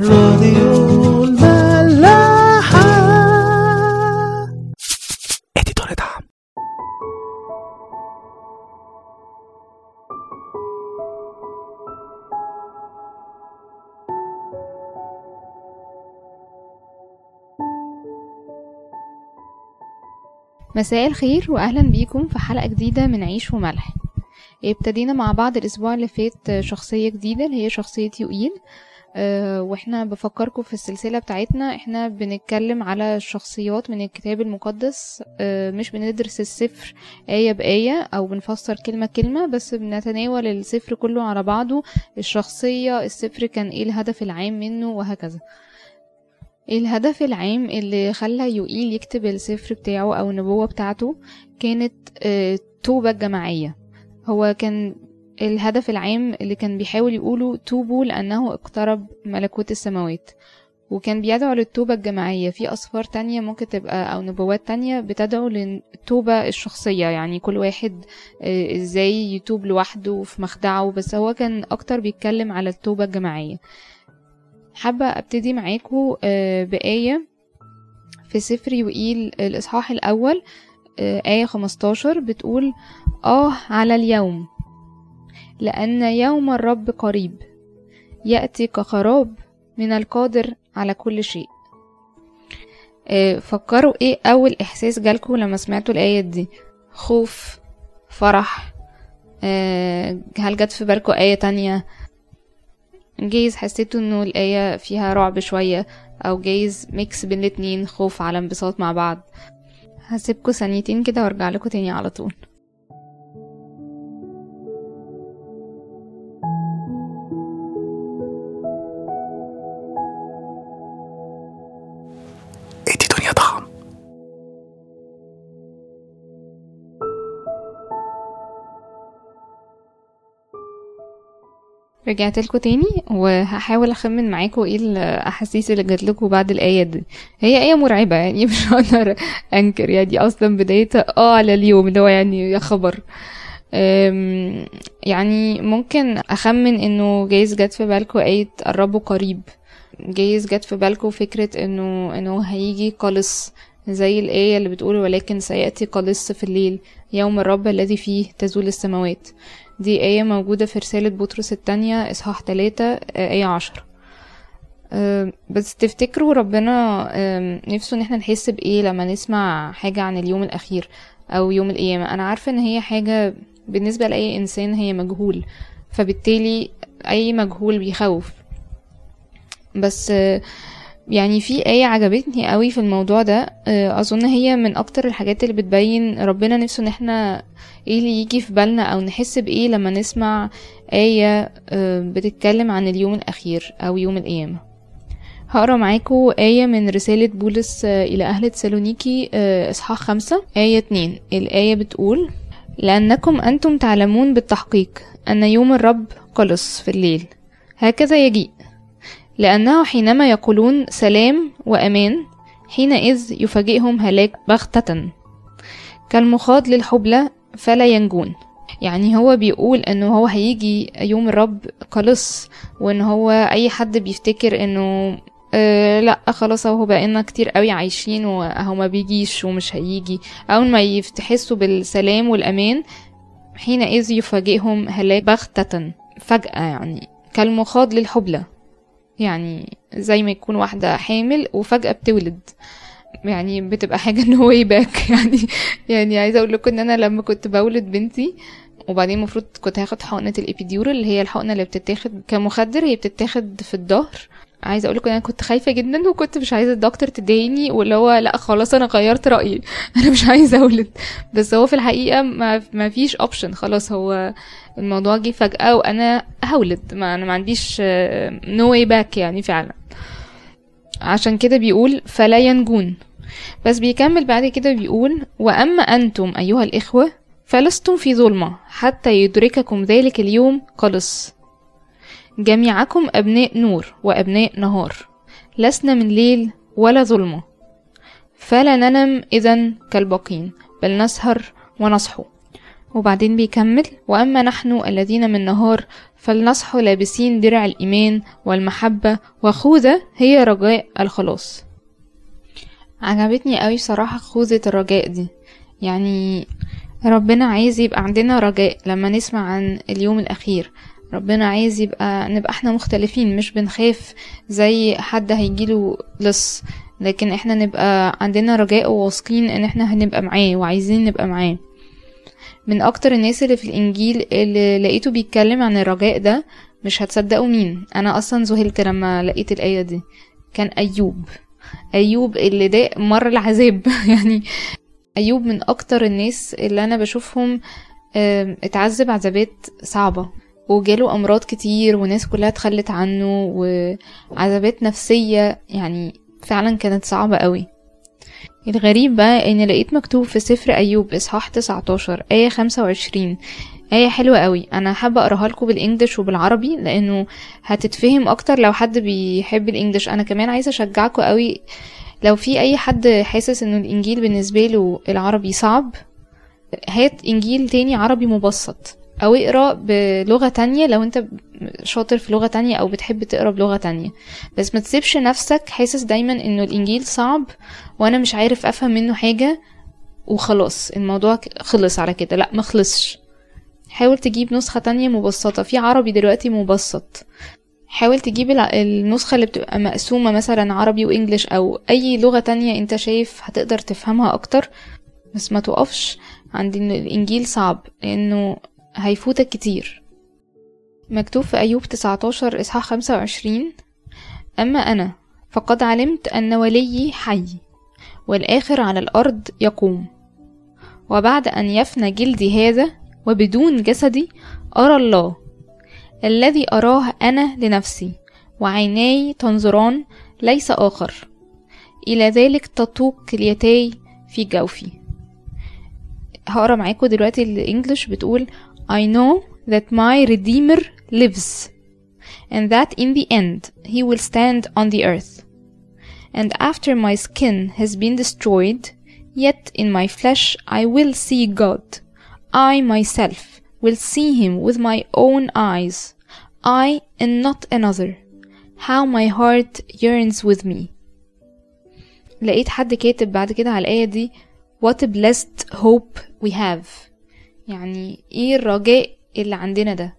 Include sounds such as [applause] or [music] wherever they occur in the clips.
راديو الملاحة. اديتور دعم. مساء الخير واهلا بيكم في حلقة جديدة من عيش وملح. ابتدينا مع بعض الأسبوع اللي فات شخصية جديدة اللي هي شخصية يوئيل. أه وإحنا بفكركم في السلسلة بتاعتنا إحنا بنتكلم على الشخصيات من الكتاب المقدس. أه مش بندرس السفر آية بآية أو بنفسر كلمة كلمة بس بنتناول السفر كله على بعضه. الشخصية السفر كان إيه الهدف العام منه وهكذا. الهدف العام اللي خلى يوئيل يكتب السفر بتاعه أو النبوة بتاعته؟ كانت التوبة الجماعية هو كان الهدف العام اللي كان بيحاول يقوله توبوا لأنه اقترب ملكوت السماوات. وكان بيدعو للتوبة الجماعية. في أسفار تانية ممكن تبقى أو نبوات تانية بتدعو للتوبة الشخصية. يعني كل واحد إزاي يتوب لوحده في مخدعه. بس هو كان أكتر بيتكلم على التوبة الجماعية. حابة أبتدي معاكم بآية في سفر يوئيل الإصحاح الأول آية 15 بتقول آه على اليوم. لأن يوم الرب قريب. يأتي كخراب من القادر على كل شيء. فكروا إيه أول إحساس جالكم لما سمعتوا الآية دي؟ خوف فرح. هل جت في بالكم آية تانية؟ جايز حسيتوا إنه الآية فيها رعب شوية أو جايز ميكس بين الاتنين خوف على انبساط مع بعض. هسيبكوا ثانيتين كده وأرجع لكم تاني على طول. رجعت لكم تاني وهحاول أخمن معاكم إيه الأحاسيس اللي جات لكم بعد الآية دي. هي آية مرعبة يعني [laughs] مش هقدر أنكر يعني أصلا بدايتها آه على اليوم اللي هو يعني يا خبر. يعني ممكن أخمن إنه جايز جت في بالكم آية قربوا قريب. جايز جت في بالكم فكرة إنه إنه هيجي قلص زي الآية اللي بتقول ولكن سيأتي قلص في الليل. يوم الرب الذي فيه تزول السماوات. دي آية موجودة في رسالة بطرس التانية إصحاح تلاتة آية عشر بس تفتكروا ربنا نفسه إن إحنا نحس بإيه لما نسمع حاجة عن اليوم الأخير أو يوم القيامة؟ أنا عارفة إن هي حاجة بالنسبة لأي إنسان هي مجهول فبالتالي أي مجهول بيخوف. بس يعني في آية عجبتني قوي في الموضوع ده. أظن هي من أكتر الحاجات اللي بتبين ربنا نفسه إن إحنا إيه اللي يجي في بالنا أو نحس بإيه لما نسمع آية بتتكلم عن اليوم الأخير أو يوم القيامة. هقرأ معاكم آية من رسالة بولس إلى أهل تسالونيكي إصحاح خمسة آية اتنين. الآية بتقول لأنكم أنتم تعلمون بالتحقيق أن يوم الرب قلص في الليل. هكذا يجيء. لأنه حينما يقولون سلام وأمان حينئذ يفاجئهم هلاك بغتة. كالمخاض للحبلى فلا ينجون. يعني هو بيقول إنه هو هيجي يوم الرب قلص وإن هو أي حد بيفتكر إنه أه لأ خلاص أهو بقينا كتير قوي عايشين وأهو ما بيجيش ومش هيجي. أول ما يحسوا بالسلام والامان حينئذ يفاجئهم هلاك بغتة فجأة يعني. كالمخاض للحبلى. يعني زي ما يكون واحدة حامل وفجأة بتولد. يعني بتبقى حاجة ان no way back يعني يعني عايزة أقول لكم إن أنا لما كنت بولد بنتي وبعدين المفروض كنت هاخد حقنة ال epidural اللي هي الحقنة اللي بتتاخد كمخدر هي بتتاخد في الظهر. عايزة أقول لكم أنا كنت خايفة جدا وكنت مش عايزة الدكتور تديني واللي هو لأ خلاص أنا غيرت رأيي. [laughs] أنا مش عايزة أولد. بس هو في الحقيقة ما, ما فيش option خلاص هو الموضوع جه فجأة وأنا هولد. ما أنا ما عنديش no way back يعني فعلا. عشان كده بيقول فلا ينجون. بس بيكمل بعد كده بيقول وأما أنتم أيها الإخوة فلستم في ظلمة حتى يدرككم ذلك اليوم كاللص جميعكم أبناء نور وأبناء نهار. لسنا من ليل ولا ظلمة. فلا ننم إذا كالباقين بل نسهر ونصحو. وبعدين بيكمل وأما نحن الذين من نهار فلنصح لابسين درع الإيمان والمحبة وخوذة هي رجاء الخلاص. عجبتني قوي صراحة خوذة الرجاء دي. يعني ربنا عايز يبقى عندنا رجاء لما نسمع عن اليوم الأخير. ربنا عايز يبقى نبقى إحنا مختلفين مش بنخاف زي حد هيجيله لص. لكن إحنا نبقى عندنا رجاء وواثقين ان إحنا هنبقى معاه وعايزين نبقى معاه. من أكتر الناس اللي في الإنجيل اللي لقيته بيتكلم عن الرجاء ده مش هتصدقوا مين. أنا أصلا ذهلت لما لقيت الآية دي. كان أيوب. أيوب اللي ده مر العذاب. [laughs] يعني أيوب من أكتر الناس اللي أنا بشوفهم اتعذب عذابات صعبة. وجاله أمراض كتير وناس كلها اتخلت عنه وعذابات نفسية يعني فعلا كانت صعبة قوي. الغريب بقى إن لقيت مكتوب في سفر أيوب إصحاح 19 آية 25 آية حلوة قوي. أنا حابة أقراها لكم بالإنجلش وبالعربي لأنه هتتفهم أكتر لو حد بيحب الإنجلش. أنا كمان عايزة أشجعكم قوي. لو في أي حد حاسس إنه الإنجيل بالنسبة له العربي صعب هات إنجيل تاني عربي مبسط. أو اقرأ بلغة تانية لو أنت شاطر في لغة تانية أو بتحب تقرأ بلغة تانية. بس ما تسيبش نفسك حاسس دايما إنه الإنجيل صعب وأنا مش عارف أفهم منه حاجة وخلاص الموضوع خلص على كده. لأ ما خلصش. حاول تجيب نسخة تانية مبسطة. في عربي دلوقتي مبسط. حاول تجيب النسخة اللي بتبقى مقسومة مثلا عربي وإنجليش أو أي لغة تانية أنت شايف هتقدر تفهمها أكتر بس ما توقفش عند إن الإنجيل صعب. لأنه هيفوتك كتير. مكتوب في أيوب 19 إصحاح 25 أما أنا فقد علمت أن وليي حي والآخر على الأرض يقوم. وبعد أن يفنى جلدي هذا وبدون جسدي أرى الله الذي أراه أنا لنفسي وعيناي تنظران ليس آخر. إلى ذلك تطوق كليتاي في جوفي. هقرأ معاكم دلوقتي الإنجليش بتقول I know that my Redeemer lives and that in the end he will stand on the earth and after my skin has been destroyed yet in my flesh I will see God I myself will see him with my own eyes I and not another how my heart yearns with me لقيت حد كاتب بعد كده على الآية دي what a blessed hope we have يعني إيه الرجاء اللي عندنا ده؟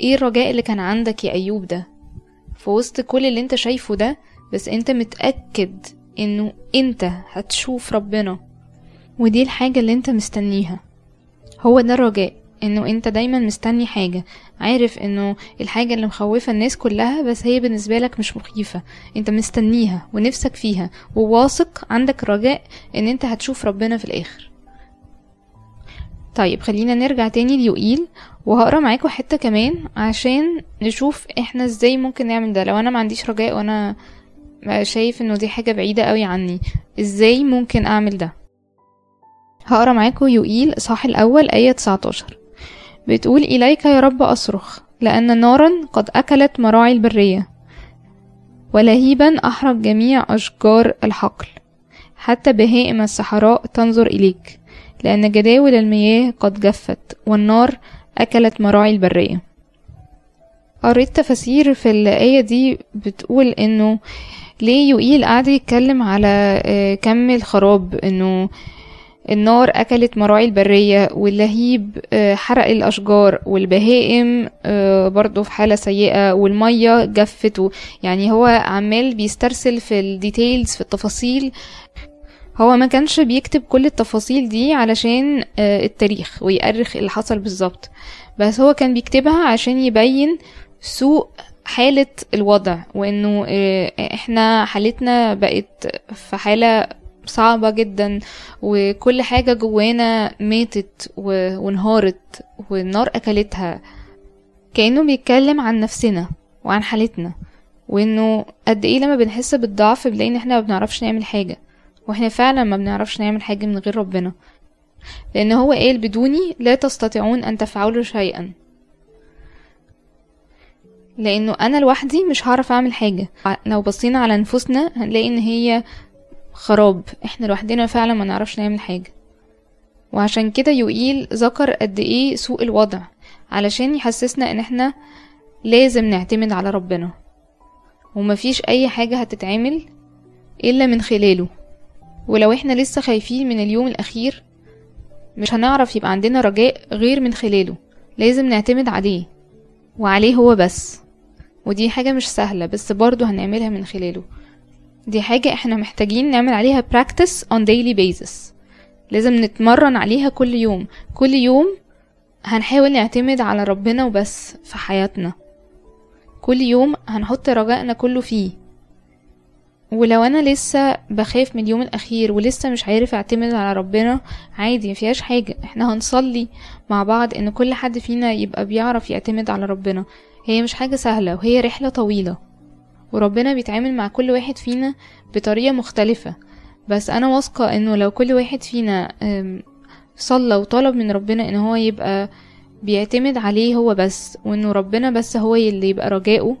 إيه الرجاء اللي كان عندك يا أيوب ده؟ في وسط كل اللي أنت شايفه ده بس أنت متأكد إنه أنت هتشوف ربنا. ودي الحاجة اللي أنت مستنيها. هو ده الرجاء إنه أنت دايما مستني حاجة. عارف إنه الحاجة اللي مخوفة الناس كلها بس هي بالنسبة لك مش مخيفة. أنت مستنيها ونفسك فيها. وواثق عندك رجاء إن أنت هتشوف ربنا في الآخر. طيب خلينا نرجع تاني ليوئيل وهقرأ معاكم حتة كمان عشان نشوف إحنا إزاي ممكن نعمل ده. لو أنا ما عنديش رجاء وأنا شايف إنه دي حاجة بعيدة قوي عني إزاي ممكن أعمل ده؟ هقرأ معاكم يوئيل اصحاح الأول آية 19 بتقول إليك يا رب أصرخ لأن نارا قد أكلت مراعي البرية ولهيبا أحرق جميع أشجار الحقل حتى بهائم الصحراء تنظر إليك. لأن جداول المياه قد جفت والنار أكلت مراعي البرية. قريت تفاسير في الآية دي بتقول إنه ليه يوئيل قاعد يتكلم على آه، كم الخراب إنه النار أكلت مراعي البرية واللهيب آه، حرق الأشجار والبهائم آه، برضو في حالة سيئة والمية جفت يعني هو عمال بيسترسل في الديتيلز في التفاصيل. هو ما كانش بيكتب كل التفاصيل دي علشان آه، التاريخ ويأرخ اللي حصل بالظبط. بس هو كان بيكتبها عشان يبين سوء حالة الوضع وإنه آه، إحنا حالتنا بقت في حالة صعبة جدا وكل حاجة جوانا ماتت وانهارت والنار أكلتها. كأنه بيتكلم عن نفسنا وعن حالتنا وإنه قد إيه لما بنحس بالضعف بنلاقي إن إحنا ما بنعرفش نعمل حاجة. وإحنا فعلا ما بنعرفش نعمل حاجة من غير ربنا. لأن هو قال بدوني لا تستطيعون أن تفعلوا شيئا. لأنه أنا لوحدي مش هعرف أعمل حاجة. لو بصينا على نفوسنا هنلاقي إن هي خراب. إحنا لوحدنا فعلا ما نعرفش نعمل حاجة. وعشان كده يقيل ذكر قد إيه سوء الوضع. علشان يحسسنا إن إحنا لازم نعتمد على ربنا. ومفيش أي حاجة هتتعمل إلا من خلاله. ولو إحنا لسه خايفين من اليوم الأخير مش هنعرف يبقى عندنا رجاء غير من خلاله. لازم نعتمد عليه وعليه هو بس. ودي حاجة مش سهلة بس برضو هنعملها من خلاله. دي حاجة إحنا محتاجين نعمل عليها practice on daily basis. لازم نتمرن عليها كل يوم. كل يوم هنحاول نعتمد على ربنا وبس في حياتنا. كل يوم هنحط رجائنا كله فيه. ولو أنا لسه بخاف من اليوم الأخير ولسه مش عارف أعتمد على ربنا عادي مفيهاش حاجة. إحنا هنصلي مع بعض إن كل حد فينا يبقى بيعرف يعتمد على ربنا. هي مش حاجة سهلة وهي رحلة طويلة. وربنا بيتعامل مع كل واحد فينا بطريقة مختلفة. بس أنا واثقة إنه لو كل واحد فينا صلى وطلب من ربنا إن هو يبقى بيعتمد عليه هو بس وإنه ربنا بس هو اللي يبقى رجاؤه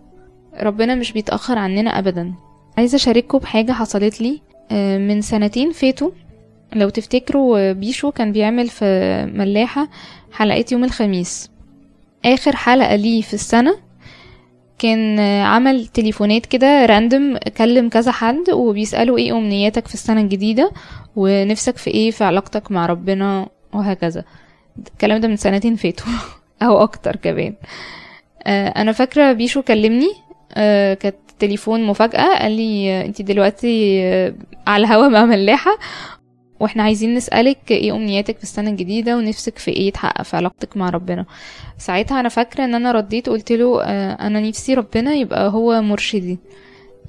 ربنا مش بيتأخر عننا ابدا. عايزة أشارككم بحاجة حصلت لي أه، من سنتين فاتوا. لو تفتكروا أه، بيشو كان بيعمل في ملاحة حلقات يوم الخميس. آخر حلقة ليه في السنة كان آه، عمل تليفونات كده راندوم كلم كذا حد وبيسألوا إيه أمنياتك في السنة الجديدة ونفسك في إيه في علاقتك مع ربنا وهكذا. الكلام ده من سنتين فاتوا [laughs] أو أكتر كمان. آه، أنا فاكرة بيشو كلمني آه، كانت تليفون مفاجأة قال لي انتي دلوقتي آه، على الهوا مع ملاحة. وإحنا عايزين نسألك إيه أمنياتك في السنة الجديدة ونفسك في إيه يتحقق في علاقتك مع ربنا؟ ساعتها أنا فاكرة إن أنا رديت قلت له آه، أنا نفسي ربنا يبقى هو مرشدي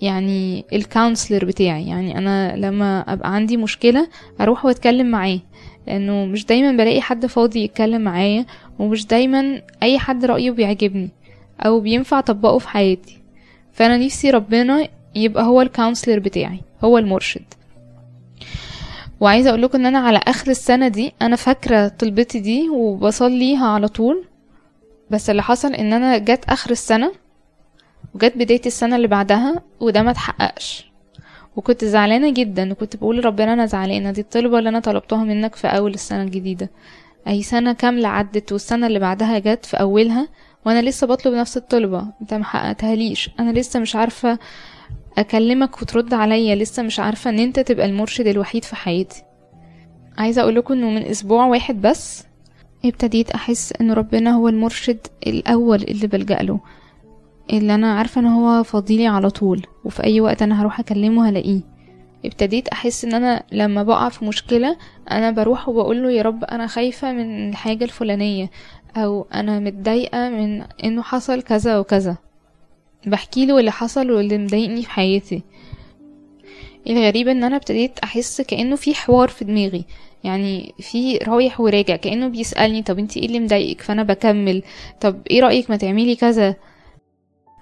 يعني ال counselor بتاعي يعني أنا لما أبقى عندي مشكلة أروح وأتكلم معاه لأنه مش دايما بلاقي حد فاضي يتكلم معايا ومش دايما أي حد رأيه بيعجبني أو بينفع أطبقه في حياتي. فأنا نفسي ربنا يبقى هو ال counselor بتاعي هو المرشد. وعايزة أقول لكم إن أنا على آخر السنة دي أنا فاكرة طلبتي دي وبصليها على طول. بس اللي حصل إن أنا جت آخر السنة وجت بداية السنة اللي بعدها وده ما اتحققش. وكنت زعلانة جدا وكنت بقول لربنا أنا زعلانة دي الطلبة اللي أنا طلبتها منك في أول السنة الجديدة. اي سنة كاملة عدت والسنة اللي بعدها جت في أولها وأنا لسه بطلب نفس الطلبة. أنت محققتهاليش أنا لسه مش عارفة أكلمك وترد عليا. لسه مش عارفة إن أنت تبقى المرشد الوحيد في حياتي. عايزة أقول لكم إنه من أسبوع واحد بس ابتديت أحس ان ربنا هو المرشد الأول اللي بلجأ له. اللي أنا عارفة إن هو فاضيلي على طول وفي أي وقت أنا هروح أكلمه هلاقيه. ابتديت أحس إن أنا لما بقع في مشكلة أنا بروح وبقول له يا رب أنا خايفة من الحاجة الفلانية. أو أنا متضايقة من إنه حصل كذا وكذا. بحكي له اللي حصل واللي مضايقني في حياتي. الغريب إن أنا ابتديت أحس كأنه في حوار في دماغي. يعني في رايح وراجع كأنه بيسألني طب أنتي إيه اللي مضايقك؟ فأنا بكمل. طب إيه رأيك ما تعملي كذا؟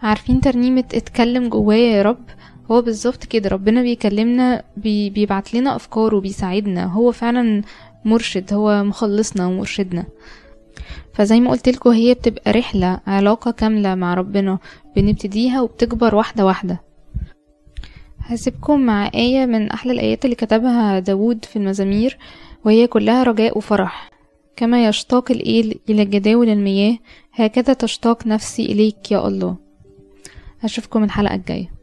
عارفين ترنيمة اتكلم جوايا يا رب؟ هو بالظبط كده. ربنا بيكلمنا بي بيبعت لنا أفكار وبيساعدنا. هو فعلا مرشد هو مخلصنا ومرشدنا. فزي ما قلت لكم هي بتبقى رحلة علاقة كاملة مع ربنا بنبتديها وبتكبر واحدة واحدة. هسيبكم مع آية من أحلى الآيات اللي كتبها داود في المزامير وهي كلها رجاء وفرح. كما يشتاق الإيل إلى جداول المياه هكذا تشتاق نفسي إليك يا الله. هشوفكم الحلقة الجاية.